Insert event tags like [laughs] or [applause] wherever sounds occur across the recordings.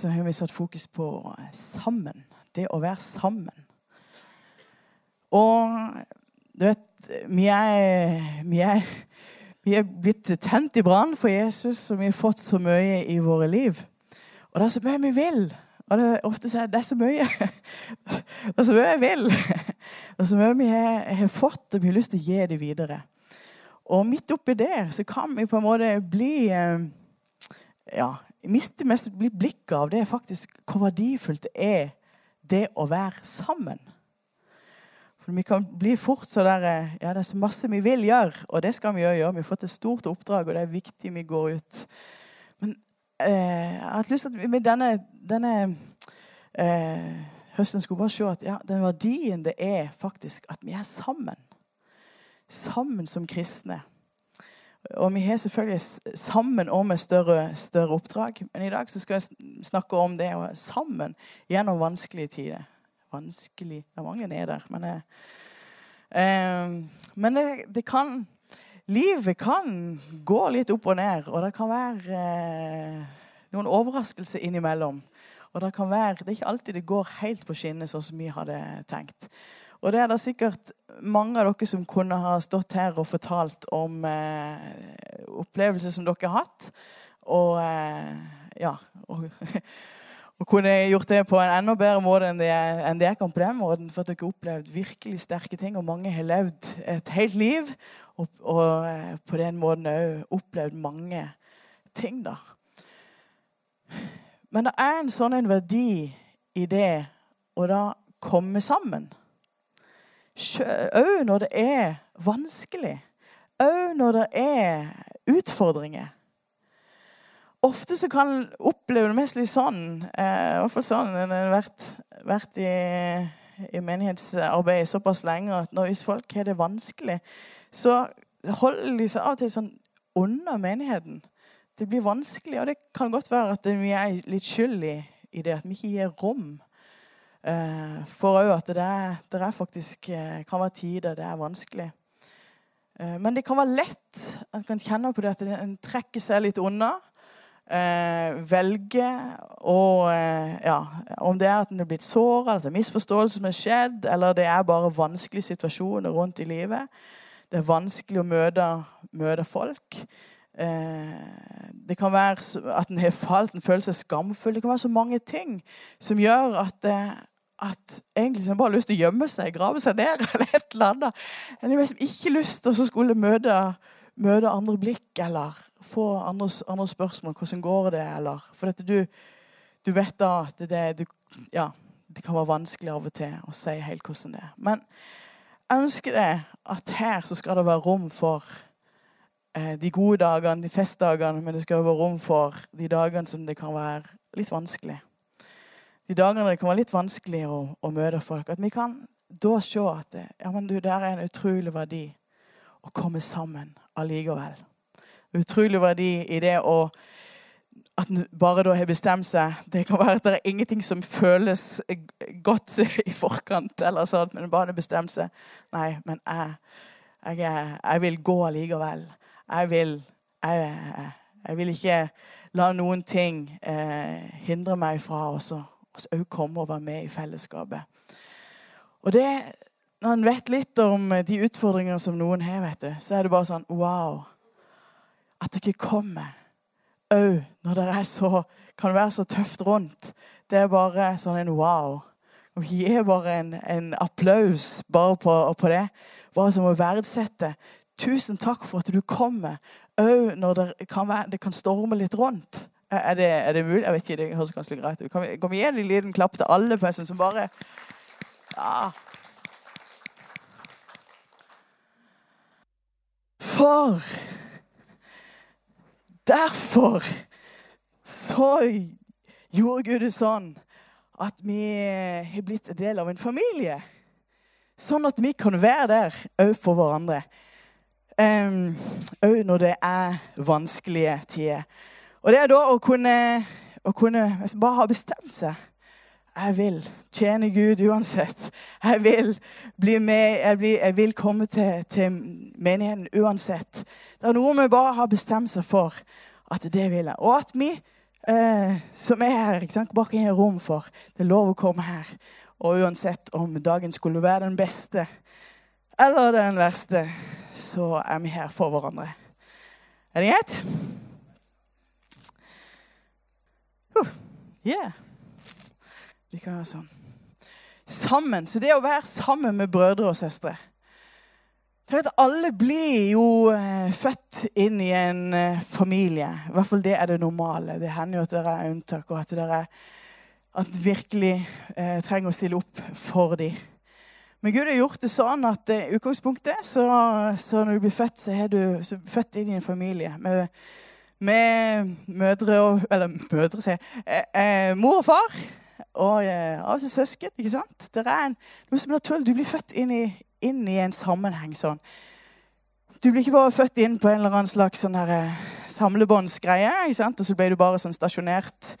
så har vi satt fokus på sammen. Det å være sammen. Og du vet, vi er, vi er, vi er blitt tent i brann for Jesus, og vi har fått så mye i våre liv. Og det er så mye vi vil. Og det er ofte så jeg det så mye [laughs] Det er så mye jeg vil. [laughs] Det er så mye vi har, har fått, og vi har lyst til å gi det videre. Og midt oppi der så kan vi på en måte bli eh, ja, miste mest bli blikket av det er faktisk hvor verdifullt det er det å være sammen. For Vi kan bli fort så der eh, Ja, det er så masse vi vil gjøre, og det skal vi gjøre. Vi har fått et stort oppdrag, og det er viktig vi går ut. Men eh, jeg har lyst til at med denne, denne eh, høsten skulle bare se at ja, den verdien det er faktisk at vi er sammen sammen som kristne. Og vi har selvfølgelig sammen og med større, større oppdrag. Men i dag skal jeg snakke om det å sammen gjennom vanskelige tider. Vanskelig Det er mange ned der, men, eh, eh, men det, det, kan Livet kan gå litt opp og ned, og det kan være eh, noen overraskelser innimellom. Og det kan være, det er ikke alltid det går helt på skinner sånn som vi hadde tenkt. Og det er det sikkert mange av dere som kunne ha stått her og fortalt om eh, opplevelser som dere har hatt. Og eh, ja og, [laughs] og, kunne gjort det på en enda bedre måte enn det, enn det jeg kan på den måten. For at dere har opplevd virkelig sterke ting, og mange har levd et helt liv. Og, og eh, på den måten òg opplevd mange ting, da. Men det er en sånn en verdi i det å da komme sammen. Òg når det er vanskelig. Òg når det er utfordringer. Ofte så kan en oppleve det mest litt sånn, eh, i sånn en har vært, vært i, i, menighetsarbeid såpass lenge at når folk har det vanskelig, så holder de seg av og til sånn under menigheten. Det blir vanskelig, og det kan godt være at vi er litt skyld i, i det, at vi ikke gir rom Eh, for òg at det, er, det er faktisk eh, kan være tider det er vanskelig. Eh, men det kan være lett en kan kjenne på det at en trekker seg litt unna. velge og ja, Om det er at en er blitt såra, eller at det er misforståelse som har skjedd, eller det er bare vanskelige situasjoner rundt i livet. Det er vanskelig å møte, møte folk. Det kan være at en har falt, en føler seg skamfull. Det kan være så mange ting som gjør at at egentlig har bare lyst til å gjemme seg, grave seg ned [laughs] eller et eller annet. En har liksom ikke lyst til å skulle møte, møte, andre blikk eller få andre, andre, spørsmål. Hvordan går det? Eller, for dette, du, du, vet da at det, du, ja, det kan være vanskelig av og til å si helt hvordan det er. Men jeg ønsker det at her så skal det være rom for eh, de gode dagene, de festdagene, men det skal være rom for de dagene som det kan være litt vanskelig de dagene det kan være litt vanskelig å, å møte folk, at vi kan da se at det, ja, men du, der er en utrolig verdi å komme sammen allikevel. Utrolig verdi i det å at bare da har bestemt seg Det kan være at det er ingenting som føles godt i forkant, eller sånt, men bare bestemt seg Nei, men jeg, jeg, jeg vil gå allikevel. Jeg vil jeg, jeg, vil ikke la noen ting eh, hindre meg fra også oss òg komme og være med i fellesskapet. Og det, Når en vet litt om de utfordringene som noen har, vet du, så er det bare sånn Wow! At dere kommer òg når det så, kan være så tøft rundt. Det er bare sånn en wow. Og gi bare en, en applaus bare på, på, det. Bare som å verdsette. Tusen takk for at du kommer òg når det kan, være, det kan storme litt rundt. Er det, er det, mulig? Jeg vet ikke, Det høres litt greit ut. Vi, kan vi gi en liten klapp til alle på som bare ja. For Derfor så gjorde Gud det sånn at vi har blitt en del av en familie. Sånn at vi kan være der òg for hverandre. Òg um, når det er vanskelige tider. Og det er da å kunne, å kunne bare ha bestemt seg. Jeg vil tjene Gud uansett. Jeg vil bli med, jeg, blir, jeg vil komme til, til, menigheten uansett. Det er noe vi bare har bestemt seg for at det vil jeg. Og at vi eh, som er her. ikke sant? Bare kan gi rom for. Det er lov å komme her. Og uansett om dagen skulle være den beste eller den verste, så er vi her for hverandre. Er det greit? Uh, yeah. Vi kan være sånn. Sammen. Så det å være sammen med brødre og søstre for at Alle blir jo eh, født inn i en eh, familie. I hvert fall det er det normale. Det hender jo at dere er unntak, og at dere at virkelig eh, trenger å stille opp for dem. Men Gud har gjort det sånn at i eh, utgangspunktet så, så, når du blir født, så er du født inn i en familie med, med mødre og Eller mødre, sier. Eh, eh, mor og far. Og eh, av seg søsken. ikke sant? Det er en, noe som er naturlig. Du blir født inn i, inn i en sammenheng sånn. Du blir ikke bare født inn på en eller annen slags sånn her, eh, samlebåndsgreie, og så ble du bare sånn stasjonert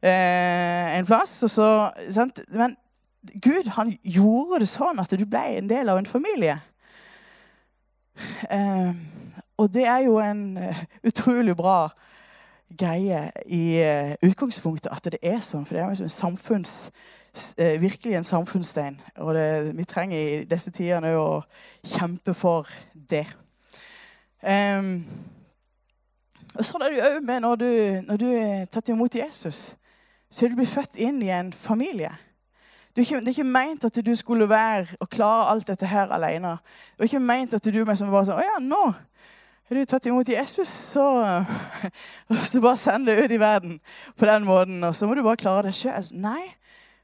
eh, en plass. Så, Men Gud han gjorde det sånn at du ble en del av en familie. Eh, og det er jo en uh, utrolig bra greie i uh, utgangspunktet at det er sånn. For det er jo en samfunns Eh, virkelig en samfunnsstein. Og det, vi trenger i disse tidene å kjempe for det. Um, og Sånn er det òg med når du, når du er tatt imot Jesus. Så er du blitt født inn i en familie. Det er, ikke, det er ikke meint at du skulle være og klare alt dette her alene. Det er ikke meint at du liksom bare sånn Å ja, nå har du tatt imot Jesus, så, [laughs] så bare send det ut i verden på den måten. Og så må du bare klare det sjøl. Nei.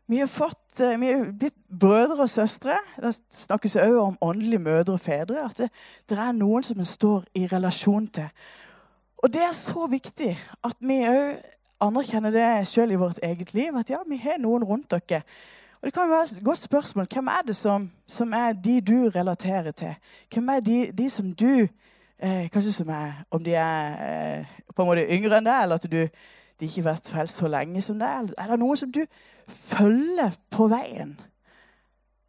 Vi har, fått, eh, vi har blitt brødre og søstre. Det snakkes òg om åndelige mødre og fedre. At det, det, er noen som en står i relasjon til. Og det er så viktig at vi òg anerkjenner det sjøl i vårt eget liv. At ja, vi har noen rundt dere. Og det kan være et godt spørsmål. Hvem er det som, som er de du relaterer til? Hvem er de, de som du eh, Kanskje som er Om de er eh, på en måte yngre enn deg, eller at du, de ikke har vært frelst så lenge som deg? Er det noen som du følger på veien?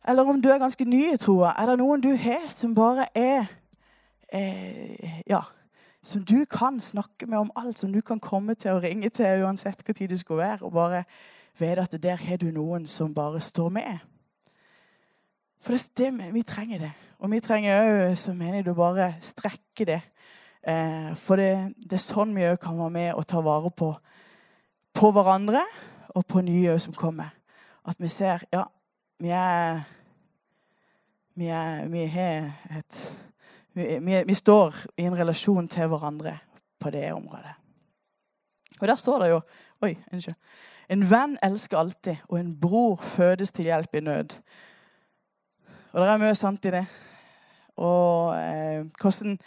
Eller om du er ganske ny i troa, er det noen du har som bare er eh, Ja, som du kan snakke med om alt, som du kan komme til å ringe til uansett hva tid du skulle være, og bare vite at der har du noen som bare står med. For det, vi trenger det. Og vi trenger òg som menighet å bare strekke det. Eh, for det, det, er sånn vi òg kan være med og ta vare på, på hverandre og på nye som kommer. At vi ser Ja, vi er Vi, er, vi har et vi, vi, står i en relasjon til hverandre på det området. Og der står det jo Oi, unnskyld. En venn elsker alltid, og en bror fødes til hjelp i nød. Og det er mye sant i det. Og eh, hvordan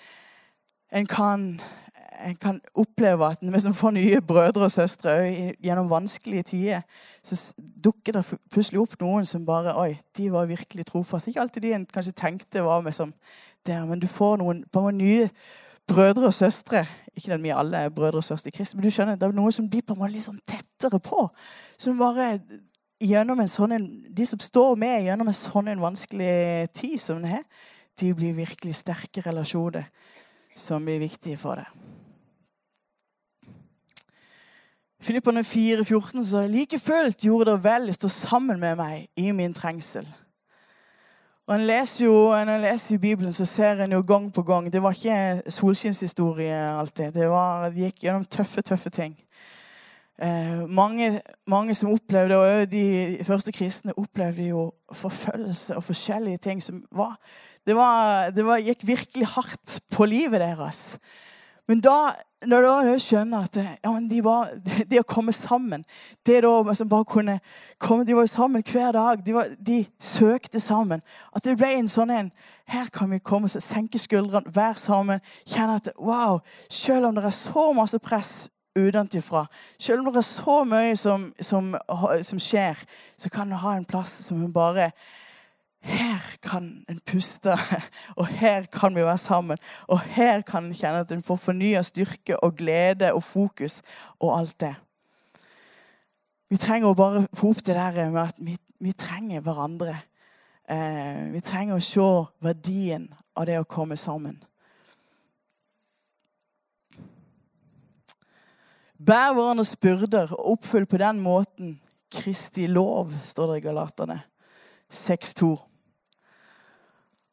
en kan en kan oppleve at når vi får nye brødre og søstre gjennom vanskelige tider, så dukker det plutselig opp noen som bare Oi, de var virkelig trofaste. Ikke alltid de en kanskje tenkte var med som der, men du får noen på en nye brødre og søstre. Ikke at vi alle er brødre og søstre i Kristus, men du skjønner, det er noen som blir på en måte litt sånn tettere på. Som bare gjennom en sånn De som står med gjennom en sånn en vanskelig tid som det er, de blir virkelig sterke relasjoner som blir viktige for deg. Filipperne 4, 14 så like fullt gjorde dere vel i å stå sammen med meg i min trengsel. Og en leser jo, Når en leser i Bibelen, så ser en jo gang på gang Det var ikke solskinnshistorie alltid. Det, var, det gikk gjennom tøffe, tøffe ting. Eh, mange, mange, som opplevde, og de første kristne, opplevde jo forfølgelse og forskjellige ting som var Det, var, det var, gikk virkelig hardt på livet deres. Men da, når du skjønner at ja, de, var, [laughs] det å komme sammen det da liksom bare kunne komme, De var sammen hver dag. De, var, de, søkte sammen. At det ble en sånn en Her kan vi komme og senke skuldrene, være sammen. Kjenne at wow, selv om det er så masse press utenfra, selv om det er så mye som, som, som skjer, så kan du ha en plass som bare her kan en puste, [laughs] og her kan vi være sammen. Og her kan en kjenne at en får fornya styrke og glede og fokus og alt det. Vi trenger å bare få opp det der med at vi, vi trenger hverandre. Eh, vi trenger å se verdien av det å komme sammen. Bær hverandres byrder og oppfyll på den måten Kristi lov, står det i Galaterne 6.2.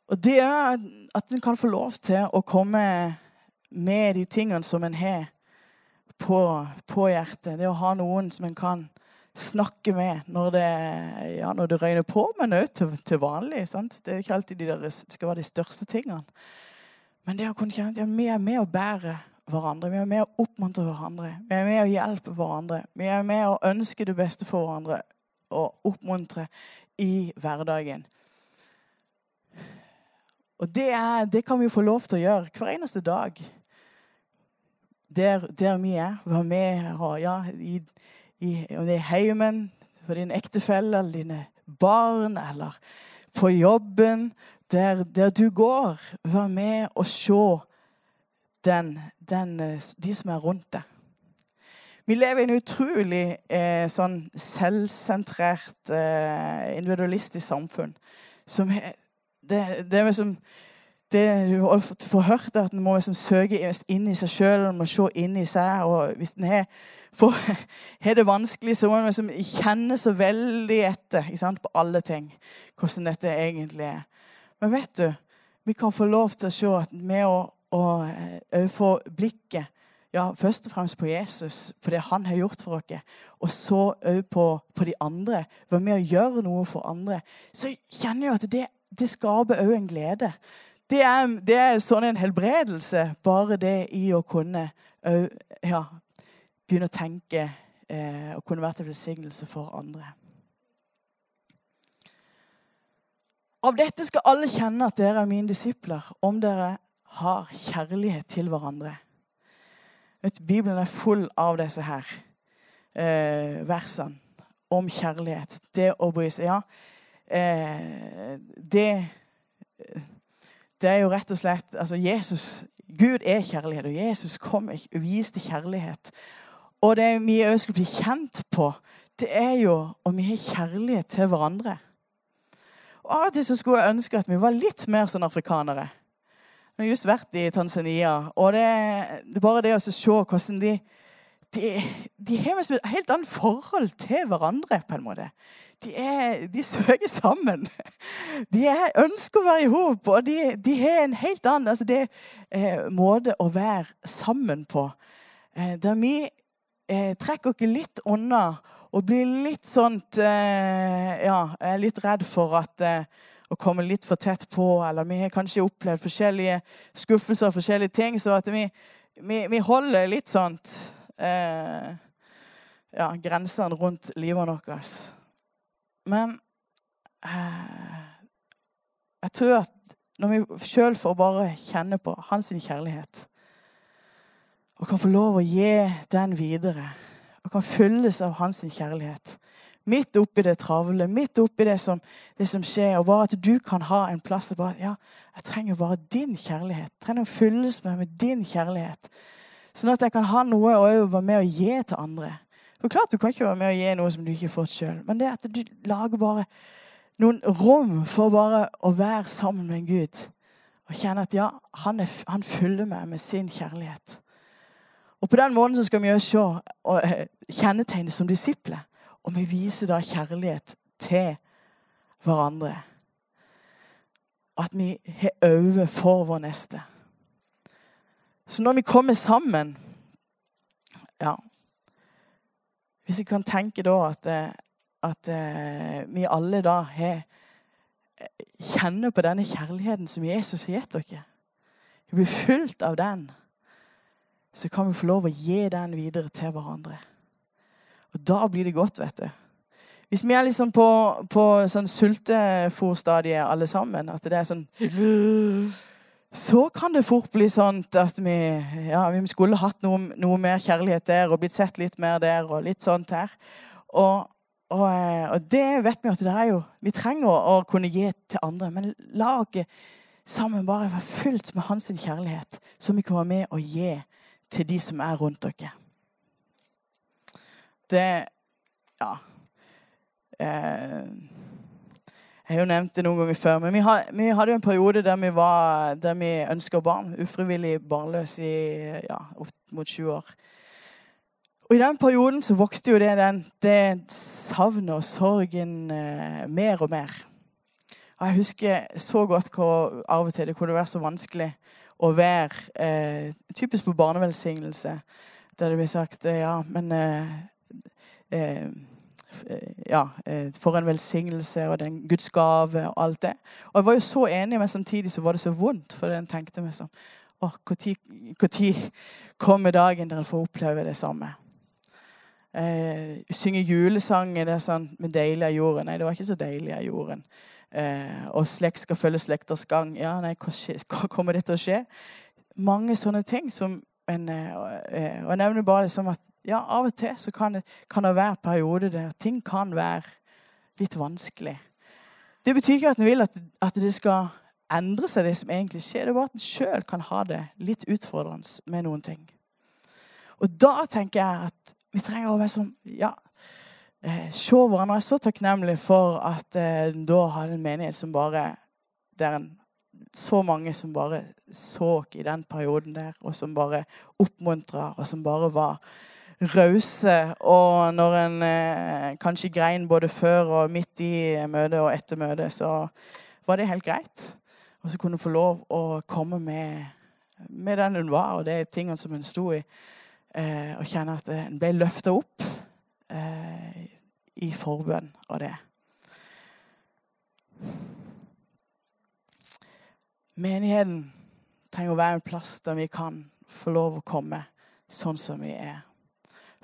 Og det er at en kan få lov til å komme med de tingene som en har på, på hjertet. Det å ha noen som en kan snakke med når det, ja, når det røyner på, men òg til, til, vanlig. Sant? Det er ikke alltid de der, skal være de største tingene. Men det å kunne kjenne at vi er med å bære hverandre. Vi er med å oppmuntre hverandre. Vi er med å hjelpe hverandre. Vi er med å ønske det beste for hverandre og oppmuntre i hverdagen. Og det, er, det kan vi få lov til å gjøre hver eneste dag. Der, der vi er. Være med og, ja, i, i, om det er heimen, for din ektefelle eller dine barn, eller på jobben, der, der du går. Vær med og se den, den, de som er rundt deg. Vi lever i en utrolig eh, sånn selvsentrert, eh, individualistisk samfunn. Som det, det er liksom det du får hørt, at en må liksom søke inn i seg sjøl, må se inn i seg. og Hvis en har, [laughs] har, det vanskelig, så må en liksom kjenne så veldig etter sant, på alle ting. Hvordan dette egentlig er. Men vet du, vi kan få lov til å se at med å, å eh, få blikket ja, først og fremst på Jesus, på det han har gjort for oss, og så òg på, på, de andre, være med å gjøre noe for andre, så kjenner jeg at det, det skaper òg en glede. Det er, det er, sånn en helbredelse, bare det i å kunne ja, begynne å tenke eh, og kunne være til velsignelse for andre. Av dette skal alle kjenne at dere er mine disipler, om dere har kjærlighet til hverandre. Vet, Bibelen er full av disse her eh, versene om kjærlighet. Det å bry seg. Ja, eh, det det er jo rett og slett altså Jesus, Gud er kjærlighet, og Jesus kom og viste kjærlighet. Og det vi òg skal bli kjent på, det er jo om vi har kjærlighet til hverandre. Og Av og til så skulle jeg ønske at vi var litt mer sånn afrikanere. Jeg har just vært i Tanzania, og det, det er bare det å se hvordan de de, de har et helt annet forhold til hverandre, på en måte de, er, de søker sammen. De er, ønsker å være i hop, og de, de, har en helt annen altså det, eh, måte å være sammen på. Eh, der vi eh, trekker oss litt unna og blir litt sånn Ja, er litt redd for at å komme litt for tett på, eller vi har kanskje opplevd forskjellige skuffelser forskjellige ting, så at vi, vi, vi holder litt sånt eh, ja, grensene rundt livet vårt. Men eh, jeg tror at når vi sjøl får bare kjenne på hans kjærlighet, og kan få lov å gi den videre, og kan fylles av hans kjærlighet Midt oppi det travle, midt oppi det som, det som skjer, og bare at du kan ha en plass til bare Ja, jeg trenger bare din kjærlighet. Jeg trenger å fylles med, med din kjærlighet. Sånn at jeg kan ha noe å være med å gi til andre. For klart Du kan ikke være med å gi noe som du ikke har fått sjøl, men det at du lager bare noen rom for bare å være sammen med Gud og kjenne at ja, han, er, han fyller meg med sin kjærlighet. Og På den måten så skal vi også se og kjennetegnes som disipler. Og vi viser da kjærlighet til hverandre. At vi har øye for vår neste. Så når vi kommer sammen ja, hvis jeg kan tenke da at, eh, at uh, vi alle da har eh, kjenner på denne kjærligheten som Jesus har gitt dere, vi blir fylt av den, så kan vi få lov å gi den videre til hverandre. Og da blir det godt, vet du. Hvis vi er liksom på, på sånn sultefòrstadiet alle sammen, at det er sånn så kan det fort bli sånn at vi, ja, vi skulle hatt noe, noe, mer kjærlighet der og blitt sett litt mer der og litt sånt her. Og, og, eh, og det vet vi at det er jo Vi trenger å, kunne gi til andre. Men laget sammen bare være fylt med hans kjærlighet, som vi kan være med og gi til de som er rundt dere. Det Ja. Eh, jeg har jo nevnt det noen ganger før, men vi, had, vi hadde jo en periode der vi, var, der vi ønska barn. Ufrivillig barnløs i ja, opp mot sju år. Og i den perioden så vokste jo det, den, det savnet og sorgen eh, mer og mer. Og jeg husker så godt hvor av og til det kunne være så vanskelig å være eh, Typisk på barnevelsignelse, der det blir sagt eh, ja, men eh, eh ja, eh, for en velsignelse og den Guds gave og alt det. Og jeg var jo så enig, men samtidig så var det så vondt, for den tenkte meg sånn Å, når kommer dagen der en får oppleve det samme? Eh, synge julesanger det er sånn med 'deilig er jorden'. Nei, det var ikke så deilig av jorden. Eh, og slekt skal følge slekters gang. Ja, nei, hva kommer det til å skje? Mange sånne ting som en, eh, Og jeg nevner bare det som at ja, av og til så kan det, kan det være perioder der ting kan være litt vanskelig. Det betyr ikke at en vil at, at, det skal endre seg, det som egentlig skjer. Det er bare at en sjøl kan ha det litt utfordrende med noen ting. Og da tenker jeg at vi trenger å være sånn Ja, eh, se hverandre. Jeg er så takknemlig for at eh, da hadde en menighet som bare Der en så mange som bare så i den perioden der, og som bare oppmuntra, og som bare var rause. Og når en eh, kanskje grein både før og midt i møtet og etter møtet, så var det helt greit. Og så kunne hun få lov å komme med, med den hun var, og de tingene som hun sto i eh, og kjenne at en ble løfta opp eh, i forbønn av det. Menigheten trenger å være en plass der vi kan få lov å komme sånn som vi er.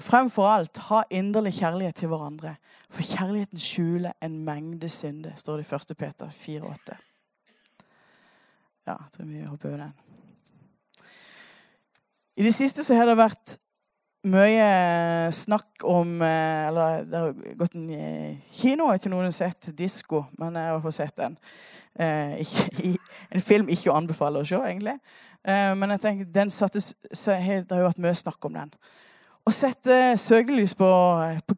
Fremfor alt ha inderlig kjærlighet til hverandre. For kjærligheten skjuler en mengde synder, står det i 1. Peter 4,8. Ja, jeg tror vi hopper over den. I det siste så har det vært mye snakk om eh, Eller det har gått en eh, kino. Jeg vet ikke noen har sett disko, men jeg har sett den. Eh, [laughs] en film ikke å anbefale å se, egentlig. Men jeg tenker, den satte, så det har vært mye snakk om den. Å sette søkelys på, på,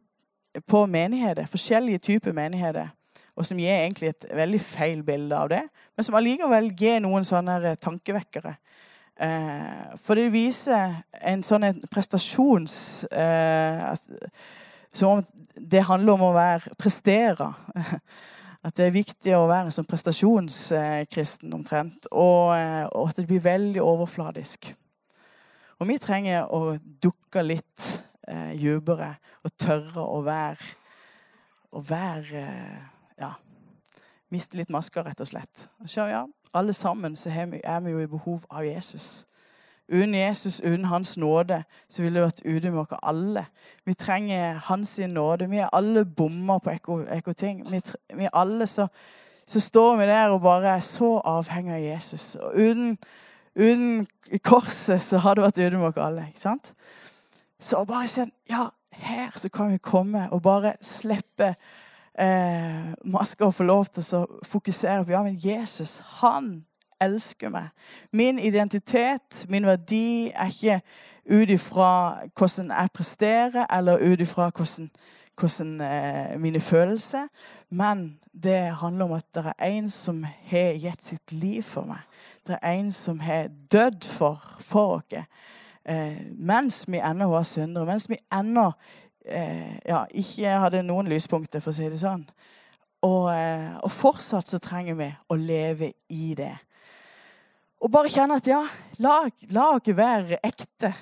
på menigheter, forskjellige typer menigheter, og som gir egentlig et veldig feil bilde av det, men som allikevel gir noen sånne tankevekkere. Eh, for det viser en sånn prestasjons eh, Som om det handler om å være prestere. [laughs] At det er viktig å være som prestasjonskristen omtrent. Og, eh, og, at det blir veldig overfladisk. Og vi trenger å dukke litt eh, dypere og tørre å være Å være Ja. Miste litt masker, rett og slett. Så ja, alle sammen så er vi jo i behov av Jesus. Uten Jesus, uten Hans nåde, så ville det vært ute med oss alle. Vi trenger Hans nåde. Vi er alle bommer på ekko-ting. Vi, vi alle så, så, står vi der og bare er så avhengig av Jesus. Og uten, uten korset så hadde det vært oss alle. ikke sant? Så bare kjenn Ja, her så kan vi komme og bare slippe eh, maska og få lov til å fokusere på ja, men Jesus, han elsker meg. Min identitet, min verdi, er ikke ut ifra hvordan jeg presterer, eller ut ifra hvordan, hvordan eh, mine følelser. Men det handler om at det er en som har gitt sitt liv for meg. Det er en som har dødd for, for oss. Eh, mens vi ennå var syndere, mens vi ennå eh, ja, ikke hadde noen lyspunkter, for å si det sånn. Og, eh, og, fortsatt så trenger vi å leve i det. Og bare kjenne at ja, la, la oss være ekte.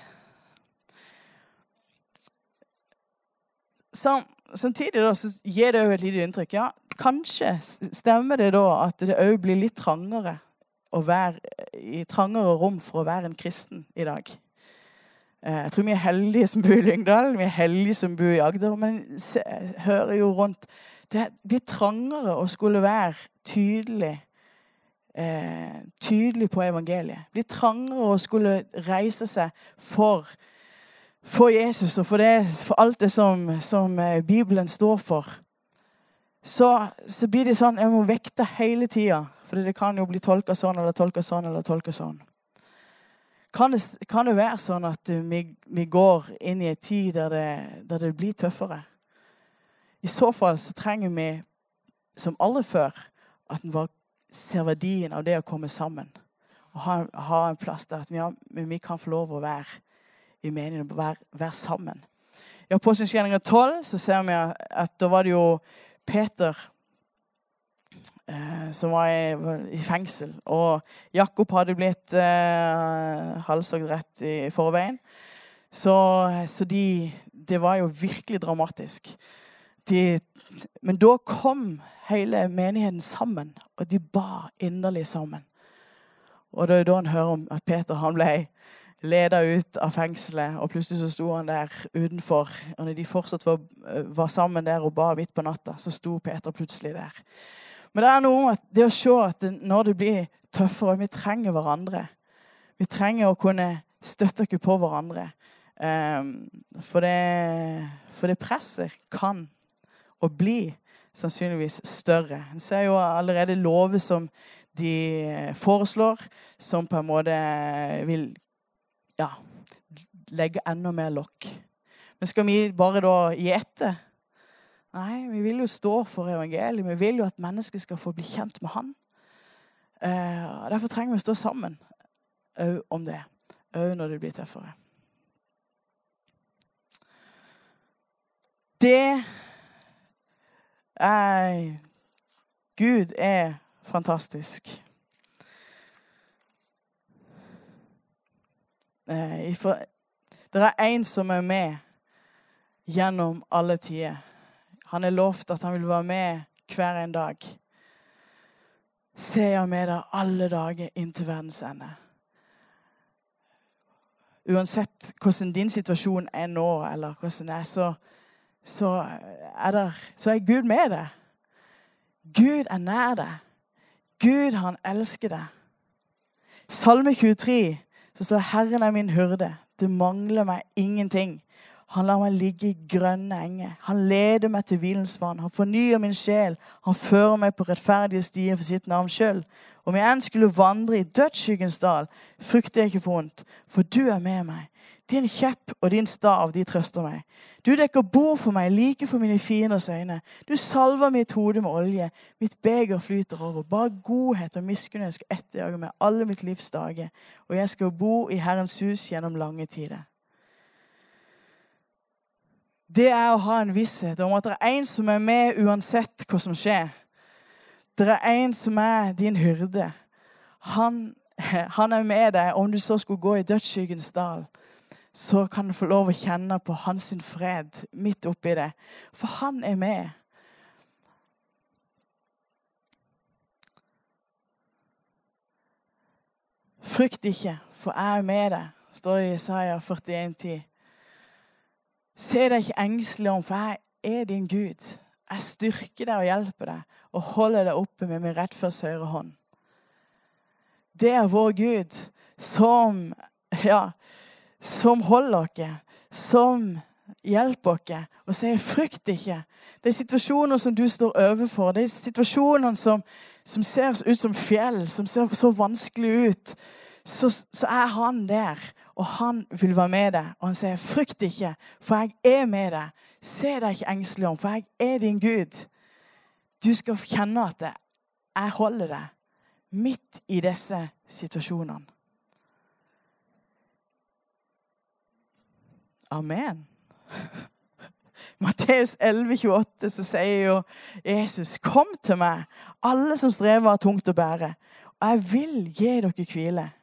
Sam, samtidig da, så gir det jo et lite inntrykk. Ja, kanskje stemmer det da at det òg blir litt trangere å være i trangere rom for å være en kristen i dag. Eh, jeg tror vi er heldige som bor i Lyngdal, vi er heldige som bor i Agder. Men jeg hører jo rundt Det blir trangere å skulle være tydelig eh, tydelig på evangeliet. Det blir trangere å skulle reise seg for, for Jesus og for, det, for alt det som, som, eh, Bibelen står for. Så, så, blir det sånn Jeg må vekte hele tida. For det kan jo bli tolka sånn eller tolka sånn eller tolka sånn. Kan det, kan det, være sånn at vi, vi, går inn i en tid der det, der det, blir tøffere? I så fall så trenger vi, som alle før, at bare ser verdien av det å komme sammen. Og ha, ha en plass der at vi, vi, kan få lov å være i meningen, være, være sammen. I Apostelgjerninga 12 så ser vi at da var det jo Peter som var i, fengsel. Og Jakob hadde blitt eh, halshogd rett i forveien. Så, så de, det var jo virkelig dramatisk. De, men da kom hele menigheten sammen, og de ba inderlig sammen. Og det er da han hører om at Peter han ble leda ut av fengselet, og plutselig så sto han der utenfor. Og når de fortsatt var, var sammen der og ba midt på natta, så sto Peter plutselig der. Men det er noe med det å se at når det blir tøffere Vi trenger hverandre. Vi trenger å kunne støtte oss på hverandre. Um, for, det, for det presset kan og bli sannsynligvis større. En ser jo allerede lover som de foreslår, som på en måte vil ja, legge enda mer lokk. Men skal vi bare da gi etter? Nei, vi vil jo stå for evangeliet. Vi vil jo at mennesker skal få bli kjent med Han. Uh, derfor trenger vi å stå sammen òg om det. Òg når det blir tøffere. Det er Gud er fantastisk. Eh, det er en som er med gjennom alle tider. Han har lovt at han vil være med hver en dag. Ser jeg med deg alle dager inntil verdens ende. Uansett hvordan din situasjon er nå, eller hvordan det er, så, så, er, der, så er Gud med deg. Gud er nær deg. Gud, han elsker deg. Salme 23 så står 'Herren er min hyrde'. Det mangler meg ingenting. Han lar meg ligge i grønne enger. Han leder meg til hvilens vann. Han fornyer min sjel. Han fører meg på rettferdige stier for sitt navn sjøl. Om jeg enn skulle vandre i dødsskyggens dal, frykter jeg ikke for vondt, for du er med meg. Din kjepp og din stav, de trøster meg. Du dekker bord for meg like for mine fienders øyne. Du salver mitt hode med olje. Mitt beger flyter over. Bare godhet og miskunnhet skal etterjage meg alle mitt livs dager. Og jeg skal bo i Herrens hus gjennom lange tider. Det er å ha en visshet om at det er en som er med uansett hva som skjer. Det er en som er din hyrde. Han, han er med deg om du så skulle gå i dødsskyggens dal så kan du få lov å kjenne på hans fred midt oppi det. For han er med. Frykt ikke, for jeg er med deg, står det i Isaiah 41,10. Se deg ikke engstelig om, for jeg er din Gud. Jeg styrker deg og hjelper deg og holder deg oppe med min rettførs høyre hånd. Det er vår Gud som ja, som holder oss, som hjelper oss, og sier 'frykt ikke'. Det er situasjoner som du står overfor. Det er situasjoner som, som ser ut som fjell, som ser så vanskelig ut. Så, så, er han der, og han vil være med deg. Og han sier 'frykt ikke, for jeg er med deg'. Se deg ikke engstelig om, for jeg er din Gud. Du skal kjenne at jeg holder deg midt i disse situasjonene. Amen. [laughs] Matteus 11, 28, så sier jo Jesus, 'Kom til meg, alle som strever av tungt å bære, og jeg vil gi dere hvile.'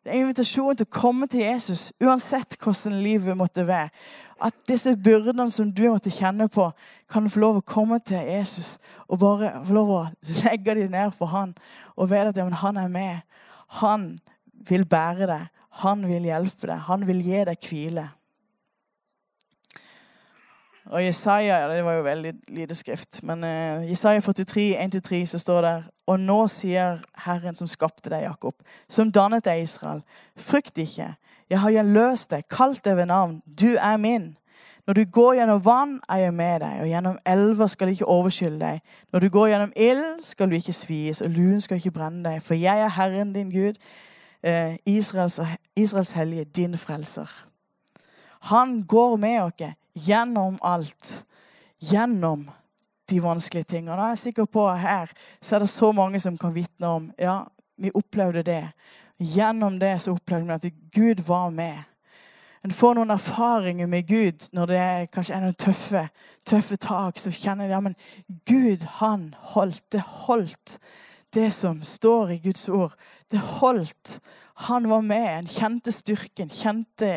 Det er invitasjon til å komme til Jesus uansett hvordan livet måtte være. At disse byrdene som du måtte kjenne på, kan få lov å komme til Jesus og bare få lov å legge dem ned for han og vite at ja, han er med. Han vil bære deg. Han vil hjelpe deg. Han vil gi deg hvile. Og Jesaja Det var jo veldig lite skrift. Men uh, Jesaja 43, 1-3, så står det Og nå sier Herren som skapte deg, Jakob, som dannet deg, Israel, frykt ikke. Jeg har løst deg, kalt deg ved navn. Du er min. Når du går gjennom vann, er jeg med deg, og gjennom elver skal jeg ikke overskylde deg. Når du går gjennom ild, skal du ikke svies, og luen skal ikke brenne deg. For jeg er Herren din Gud, eh, Israels, Israels hellige, din frelser. Han går med oss gjennom alt. Gjennom de vanskelige tingene. Jeg er sikker på at her så er det så mange som kan vitne om ja, vi opplevde det. Gjennom det så opplevde vi at Gud var med. en får noen erfaringer med Gud når det er, kanskje er noen tøffe, tøffe tak, så kjenner en ja, men Gud, han holdt. Det holdt, det som står i Guds ord. Det holdt. Han var med. En kjente styrken, kjente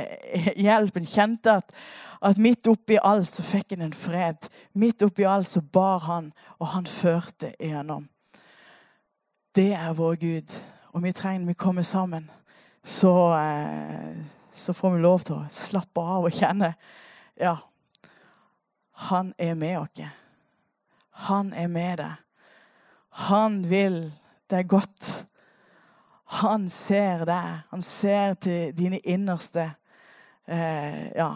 hjelpen, kjente at, at midt oppi alt så fikk han en fred. Midt oppi alt så bar han, og han førte igjennom. Det er vår Gud. Og vi trenger vi kommer sammen, så eh, så får vi lov til å slappe av og kjenne Ja, han er med oss. Han er med deg. Han vil det godt. Han ser deg. Han ser til dine innerste eh, Ja,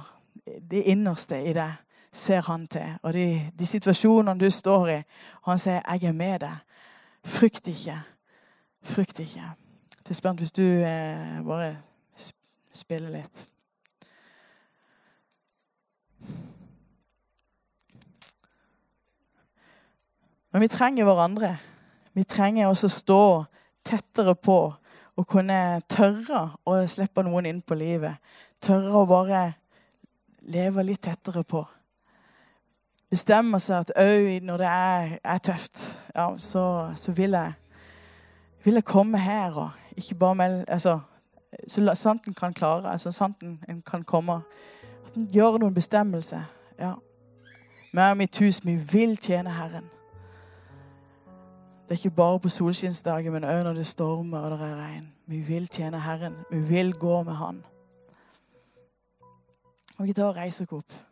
det innerste i deg ser han til. Og de, de situasjonene du står i. Og han sier 'Jeg er med deg'. Frykt ikke. Frykt ikke. Det er spent hvis du eh, bare spiller litt. Men vi trenger hverandre. Vi trenger også å stå tettere på og kunne tørre å slippe noen inn på livet. Tørre å bare leve litt tettere på. Bestemme seg at òg når det er, er tøft, ja, så, så, vil, jeg, vil jeg komme her og ikke bare melde altså, så sant en kan klare, altså sant en kan komme. At en gjør noen bestemmelser. Ja. Meg og mitt hus, vi vil tjene Herren. Det er ikke bare på solskinnsdager, men òg når det stormer og det er regn. Vi vil tjene Herren. Vi vil gå med Han. Og og reiser oss opp.